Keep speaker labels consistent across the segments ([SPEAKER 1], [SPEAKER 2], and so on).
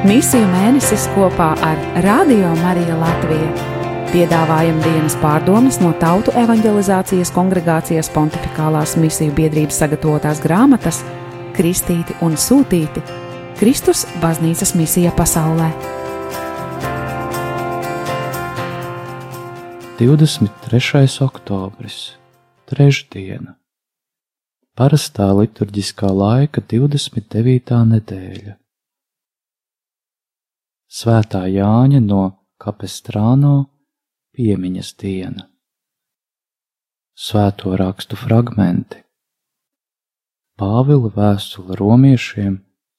[SPEAKER 1] Misiju mēnesis kopā ar Radio Mariju Latviju. Piedāvājam dienas pārdomas no Tautu evanģelizācijas kongregācijas pontificālās misiju biedrības sagatavotās grāmatas Kristīti un Sūtīti - Kristus baznīcas misija pasaulē.
[SPEAKER 2] 23. oktobris, trešdiena. Parastā liturģiskā laika 29. nedēļa. Svētā Jāņa no Kapestrāno piemiņas diena. Svēto rakstu fragmenti. Pāvila vēstule romiešiem,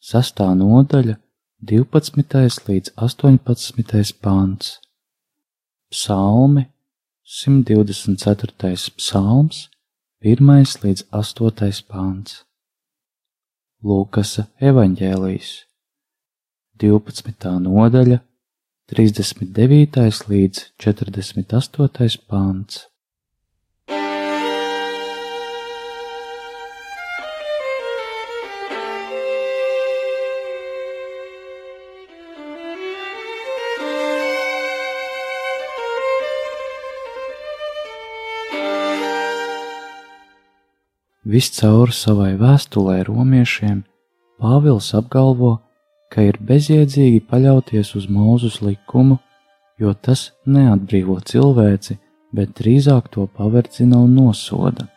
[SPEAKER 2] 6. nodaļa, 12. līdz 18. pāns. Psalmi, 124. psalms, 1 līdz 8. pāns. Lūkasa evaņģēlijas, 12. nodaļa, 39. līdz 48. pāns. Viscaur savai vēstulē romiešiem Pāvils apgalvo, ka ir bezjēdzīgi paļauties uz Mūzus likumu, jo tas neatbrīvo cilvēci, bet drīzāk to paverdzina un nosoda.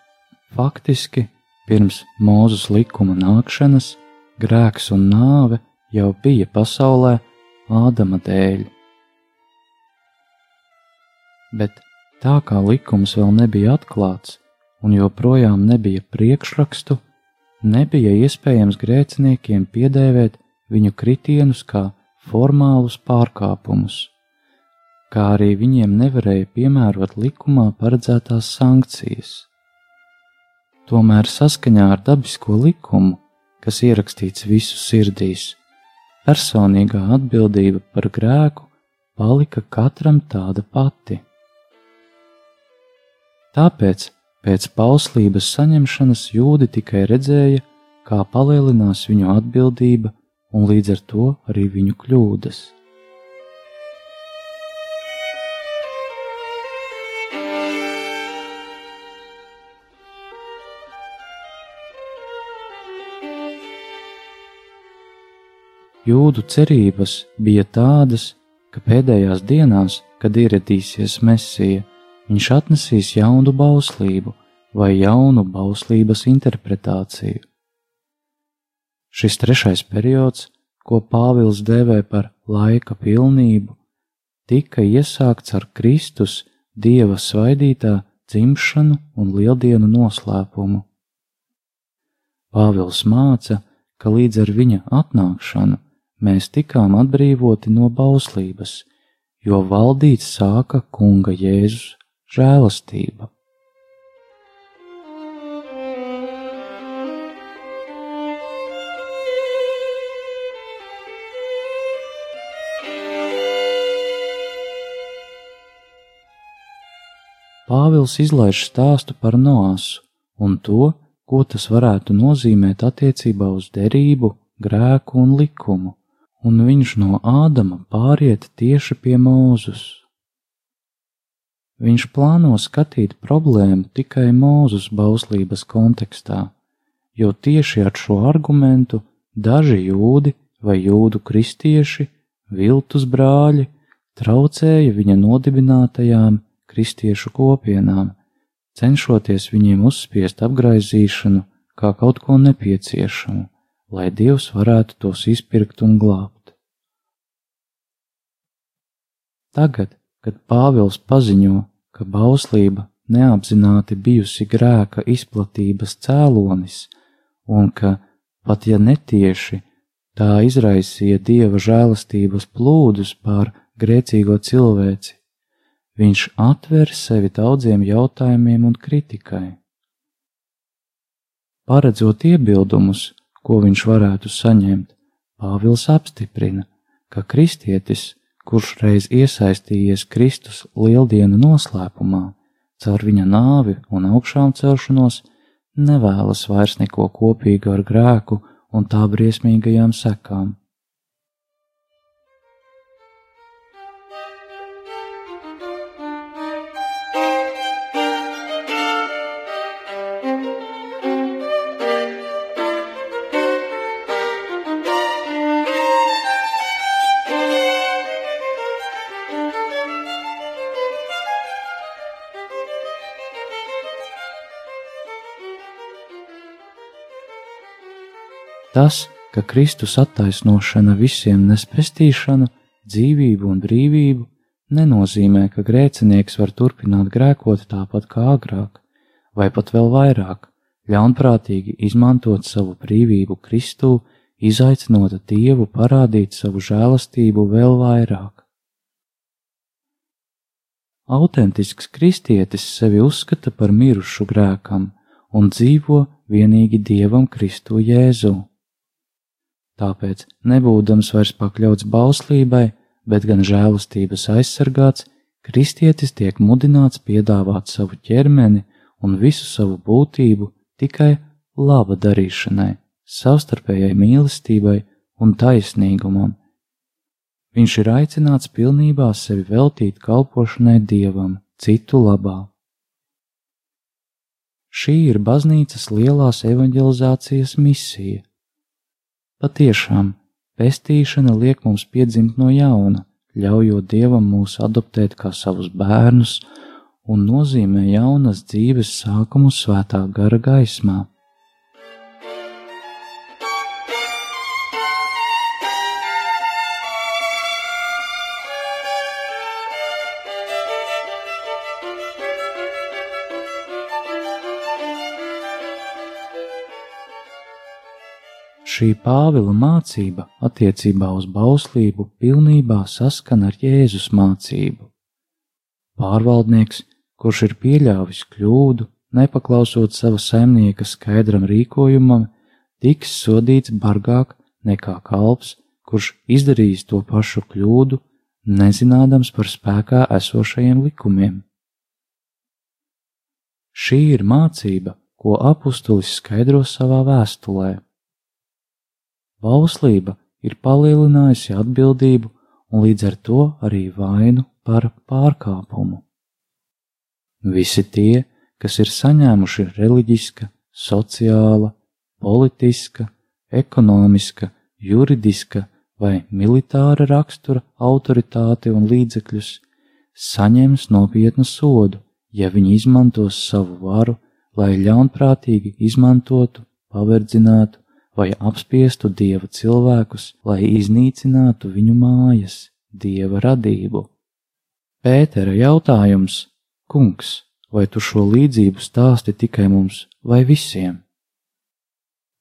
[SPEAKER 2] Faktiski, pirms Mūzus likuma nākšanas, grēks un nāve jau bija pasaulē Ādama dēļ. Bet tā kā likums vēl nebija atklāts, un joprojām nebija priekšrakstu, nebija iespējams grēciniekiem piedēvēt viņu kritienus kā formālus pārkāpumus, kā arī viņiem nevarēja piemērot likumā paredzētās sankcijas. Tomēr saskaņā ar dabisko likumu, kas ierakstīts visu sirdīs, personīgā atbildība par grēku palika katram tāda pati. Tāpēc Pēc pauslības saņemšanas jūdi tikai redzēja, kā palielinās viņu atbildība un līdz ar to arī viņu kļūdas. Jūdu cerības bija tādas, ka pēdējās dienās, kad ieradīsies Mesija, viņš atnesīs jaunu bauslību vai jaunu bauslības interpretāciju. Šis trešais periods, ko Pāvils dēvē par laika pilnību, tika iesākts ar Kristus Dieva svaidītā dzimšanu un lieldienu noslēpumu. Pāvils māca, ka līdz ar viņa atnākšanu mēs tikām atbrīvoti no bauslības, jo valdīt sāka Kunga Jēzus žēlastība. Pāvils izlaiž stāstu par Noāsu un to, ko tas varētu nozīmēt attiecībā uz derību, grēku un likumu, un viņš no Ādama pāriet tieši pie Mūzus. Viņš plāno skatīt problēmu tikai mūzus bauslības kontekstā, jo tieši ar šo argumentu daži jūdi vai jūdu kristieši, viltus brāļi, traucēja viņa nodibinātajām kristiešu kopienām, cenšoties viņiem uzspiest apgaizīšanu kā kaut ko nepieciešamu, lai Dievs varētu tos izpirkt un glābt. Tagad, kad Pāvils paziņo, ka bauslība neapzināti bijusi grēka izplatības cēlonis, un ka, pat ja netieši, tā izraisīja dieva žēlastības plūdus pār grēcīgo cilvēci, viņš atver sevi daudziem jautājumiem un kritikai. Paredzot iebildumus, ko viņš varētu saņemt, Pāvils apstiprina, ka kristietis kurš reiz iesaistījies Kristus lieldienu noslēpumā, caur viņa nāvi un augšām celšanos, nevēlas vairs neko kopīgu ar grēku un tā briesmīgajām sekām. Tas, ka Kristus attaisnošana visiem nes pestīšanu, dzīvību un brīvību, nenozīmē, ka grēcinieks var turpināt grēkot tāpat kā agrāk, vai pat vēl vairāk, ļaunprātīgi izmantot savu brīvību Kristū, izaicinot Dievu parādīt savu žēlastību vēl vairāk. Autentisks kristietis sevi uzskata par mirušu grēkam un dzīvo vienīgi Dievam Kristu Jēzu. Tāpēc, nebūdams vairs pakļauts bauslībai, bet gan žēlastības aizsargāts, kristietis tiek mudināts piedāvāt savu ķermeni un visu savu būtību tikai laba darīšanai, savstarpējai mīlestībai un taisnīgumam. Viņš ir aicināts pilnībā sevi veltīt kalpošanai Dievam, citu labā. Šī ir baznīcas lielās evanģelizācijas misija. Patiešām, pestīšana liek mums piedzimt no jauna, ļaujot Dievam mūs adoptēt kā savus bērnus un nozīmē jaunas dzīves sākumu svētā gara gaismā. Šī Pāvila mācība attiecībā uz bauslību pilnībā saskana ar Jēzus mācību. Pārvaldnieks, kurš ir pieļāvis kļūdu, nepaklausot sava saimnieka skaidram rīkojumam, tiks sodīts bargāk nekā kalps, kurš izdarījis to pašu kļūdu, nezinādams par spēkā esošajiem likumiem. Šī ir mācība, ko apustulis skaidro savā vēstulē. Bauslība ir palielinājusi atbildību un līdz ar to arī vainu par pārkāpumu. Visi tie, kas ir saņēmuši reliģiska, sociāla, politiska, ekonomiska, juridiska vai militāra rakstura autoritāti un līdzekļus, saņems nopietnu sodu, ja viņi izmantos savu varu, lai ļaunprātīgi izmantotu, paverdzinātu vai apspiestu dieva cilvēkus, lai iznīcinātu viņu mājas, dieva radību. Pētera jautājums: Kungs, vai tu šo līdzību stāsti tikai mums vai visiem?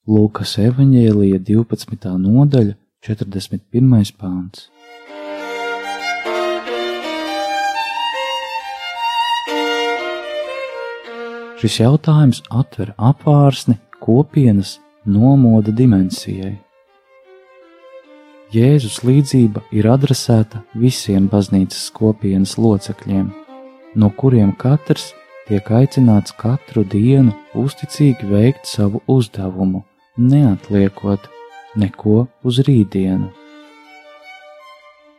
[SPEAKER 2] Lūkas evanģēlija 12. nodaļa, 41. pāns. Šis jautājums atver apvārsni kopienas nomoda dimensijai. Jēzus līdzība ir adresēta visiem baznīcas kopienas locekļiem, no kuriem katrs tiek aicināts katru dienu uzticīgi veikt savu uzdevumu, neatliekot neko uz rītdienu.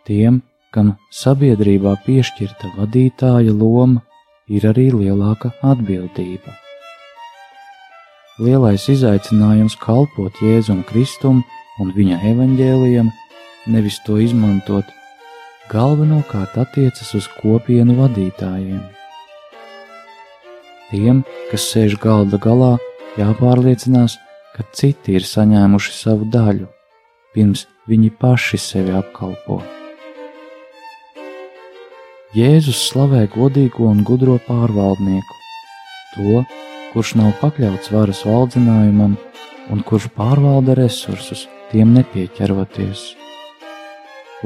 [SPEAKER 2] Tiem, kam sabiedrībā piešķirta vadītāja loma, ir arī lielāka atbildība lielais izaicinājums kalpot Jēzum Kristum un viņa evaņģēlijam, nevis to izmantot, galvenokārt attiecas uz kopienu vadītājiem. Tiem, kas sēž galda galā, jāpārliecinās, ka citi ir saņēmuši savu daļu, pirms viņi paši sevi apkalpo. Jēzus slavē godīgo un gudro pārvaldnieku, to, kurš nav pakļauts varas valdzinājumam un kurš pārvalda resursus, tiem nepieķeroties.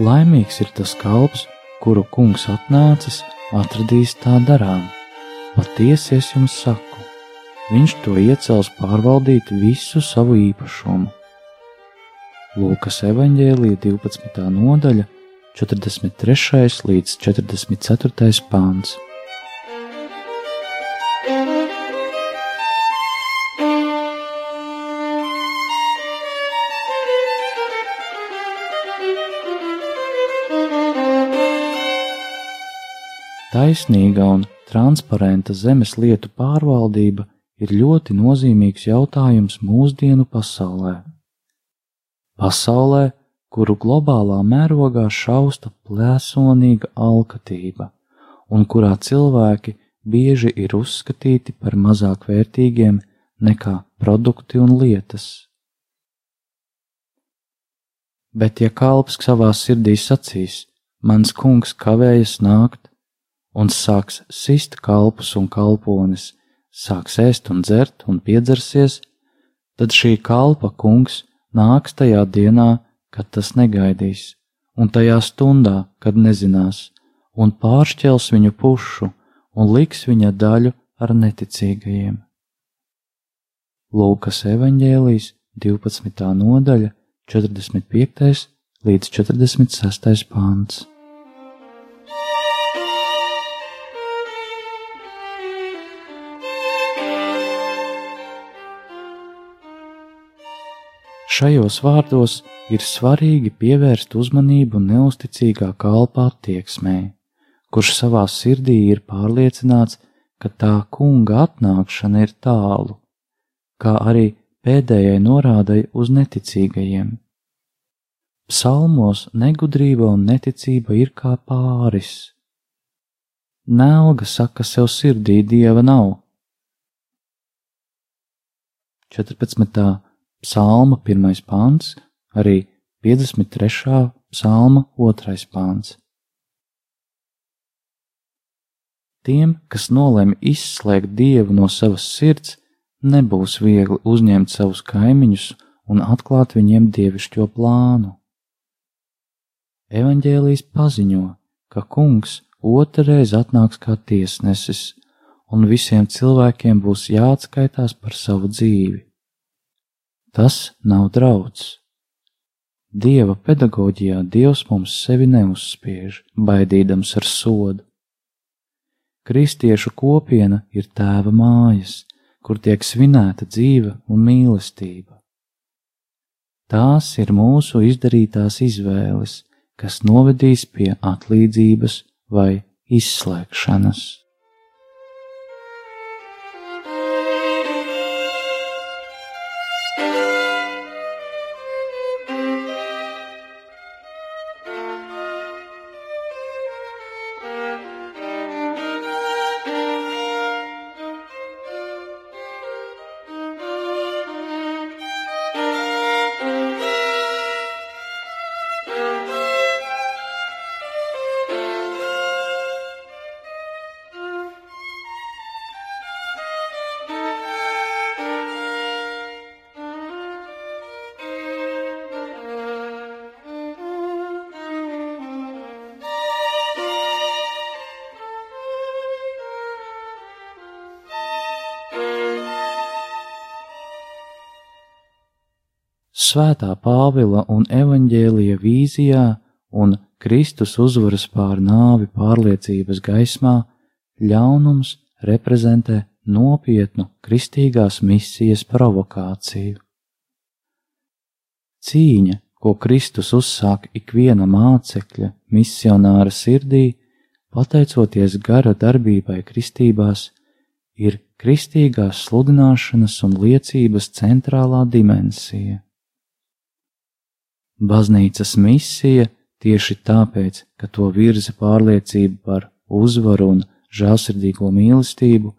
[SPEAKER 2] Laimīgs ir tas kalps, kuru kungs atnācis, atradīs tā darām. Patiesi es jums saku, viņš to iecels pārvaldīt visu savu īpašumu. Lūkas evanģēlija 12. nodaļa, 43. līdz 44. pāns. Taisnīga un transparenta zemes lietu pārvaldība ir ļoti nozīmīgs jautājums mūsdienu pasaulē. Pasaulē, kuru globālā mērogā šausta plēsonīga alkatība, un kurā cilvēki bieži ir uzskatīti par mazāk vērtīgiem nekā produkti un lietas. Bet, ja kalps savā sirdī sacīs, mans kungs kavējas nākt, un sāks sist kalpus un kalpones, sāks ēst un dzert un piedzersies, tad šī kalpa kungs nāks tajā dienā, kad tas negaidīs, un tajā stundā, kad nezinās, un pāršķels viņu pušu un liks viņa daļu ar neticīgajiem. Lūkas evaņģēlijas 12. nodaļa 45. līdz 46. pāns. Šajos vārdos ir svarīgi pievērst uzmanību neusticīgā kalpā attieksmē, kurš savā sirdī ir pārliecināts, ka tā kunga atnākšana ir tālu, kā arī pēdējai norādai uz neticīgajiem. Psalmos negudrība un neticība ir kā pāris. Nelga saka sev sirdī, dieva nav. 14. Psalma 1. pāns, arī 53. psalma 2. pāns. Tiem, kas nolēma izslēgt dievu no savas sirds, nebūs viegli uzņemt savus kaimiņus un atklāt viņiem dievišķo plānu. Evanģēlijas paziņo, ka kungs otrreiz atnāks kā tiesnesis, un visiem cilvēkiem būs jāatskaitās par savu dzīvi. Tas nav draudz. Dieva pedagoģijā Dievs mums sevi neuzspiež, baidīdams ar sodu. Kristiešu kopiena ir tēva mājas, kur tiek svinēta dzīve un mīlestība. Tās ir mūsu izdarītās izvēles, kas novedīs pie atlīdzības vai izslēgšanas. Svētā Pāvila un evaņģēlija vīzijā un Kristus uzvaras pār nāvi pārliecības gaismā ļaunums reprezentē nopietnu kristīgās misijas provokāciju. Cīņa, ko Kristus uzsāk ikviena mācekļa misionāra sirdī, pateicoties gara darbībai kristībās, ir kristīgās sludināšanas un liecības centrālā dimensija. Baznīcas misija tieši tāpēc, ka to virza pārliecība par uzvaru un žēlsirdīgo mīlestību,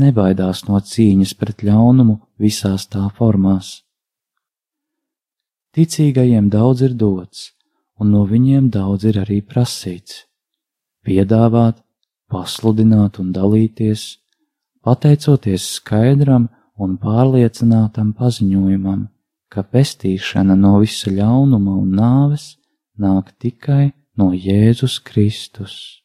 [SPEAKER 2] nebaidās no cīņas pret ļaunumu visās tā formās. Ticīgajiem daudz ir dots, un no viņiem daudz ir arī prasīts - piedāvāt, pasludināt un dalīties, pateicoties skaidram un pārliecinātam paziņojumam ka pestīšana no visa ļaunuma un nāves nāk tikai no Jēzus Kristus.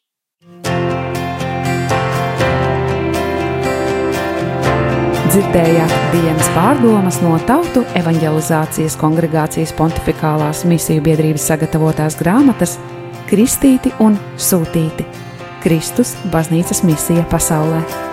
[SPEAKER 1] Dzirdējāt dienas pārdomas no Tautu evanģelizācijas kongregācijas pontificālās misiju biedrības sagatavotās grāmatas Kristīti un Sūtīti - Kristus baznīcas misija pasaulē.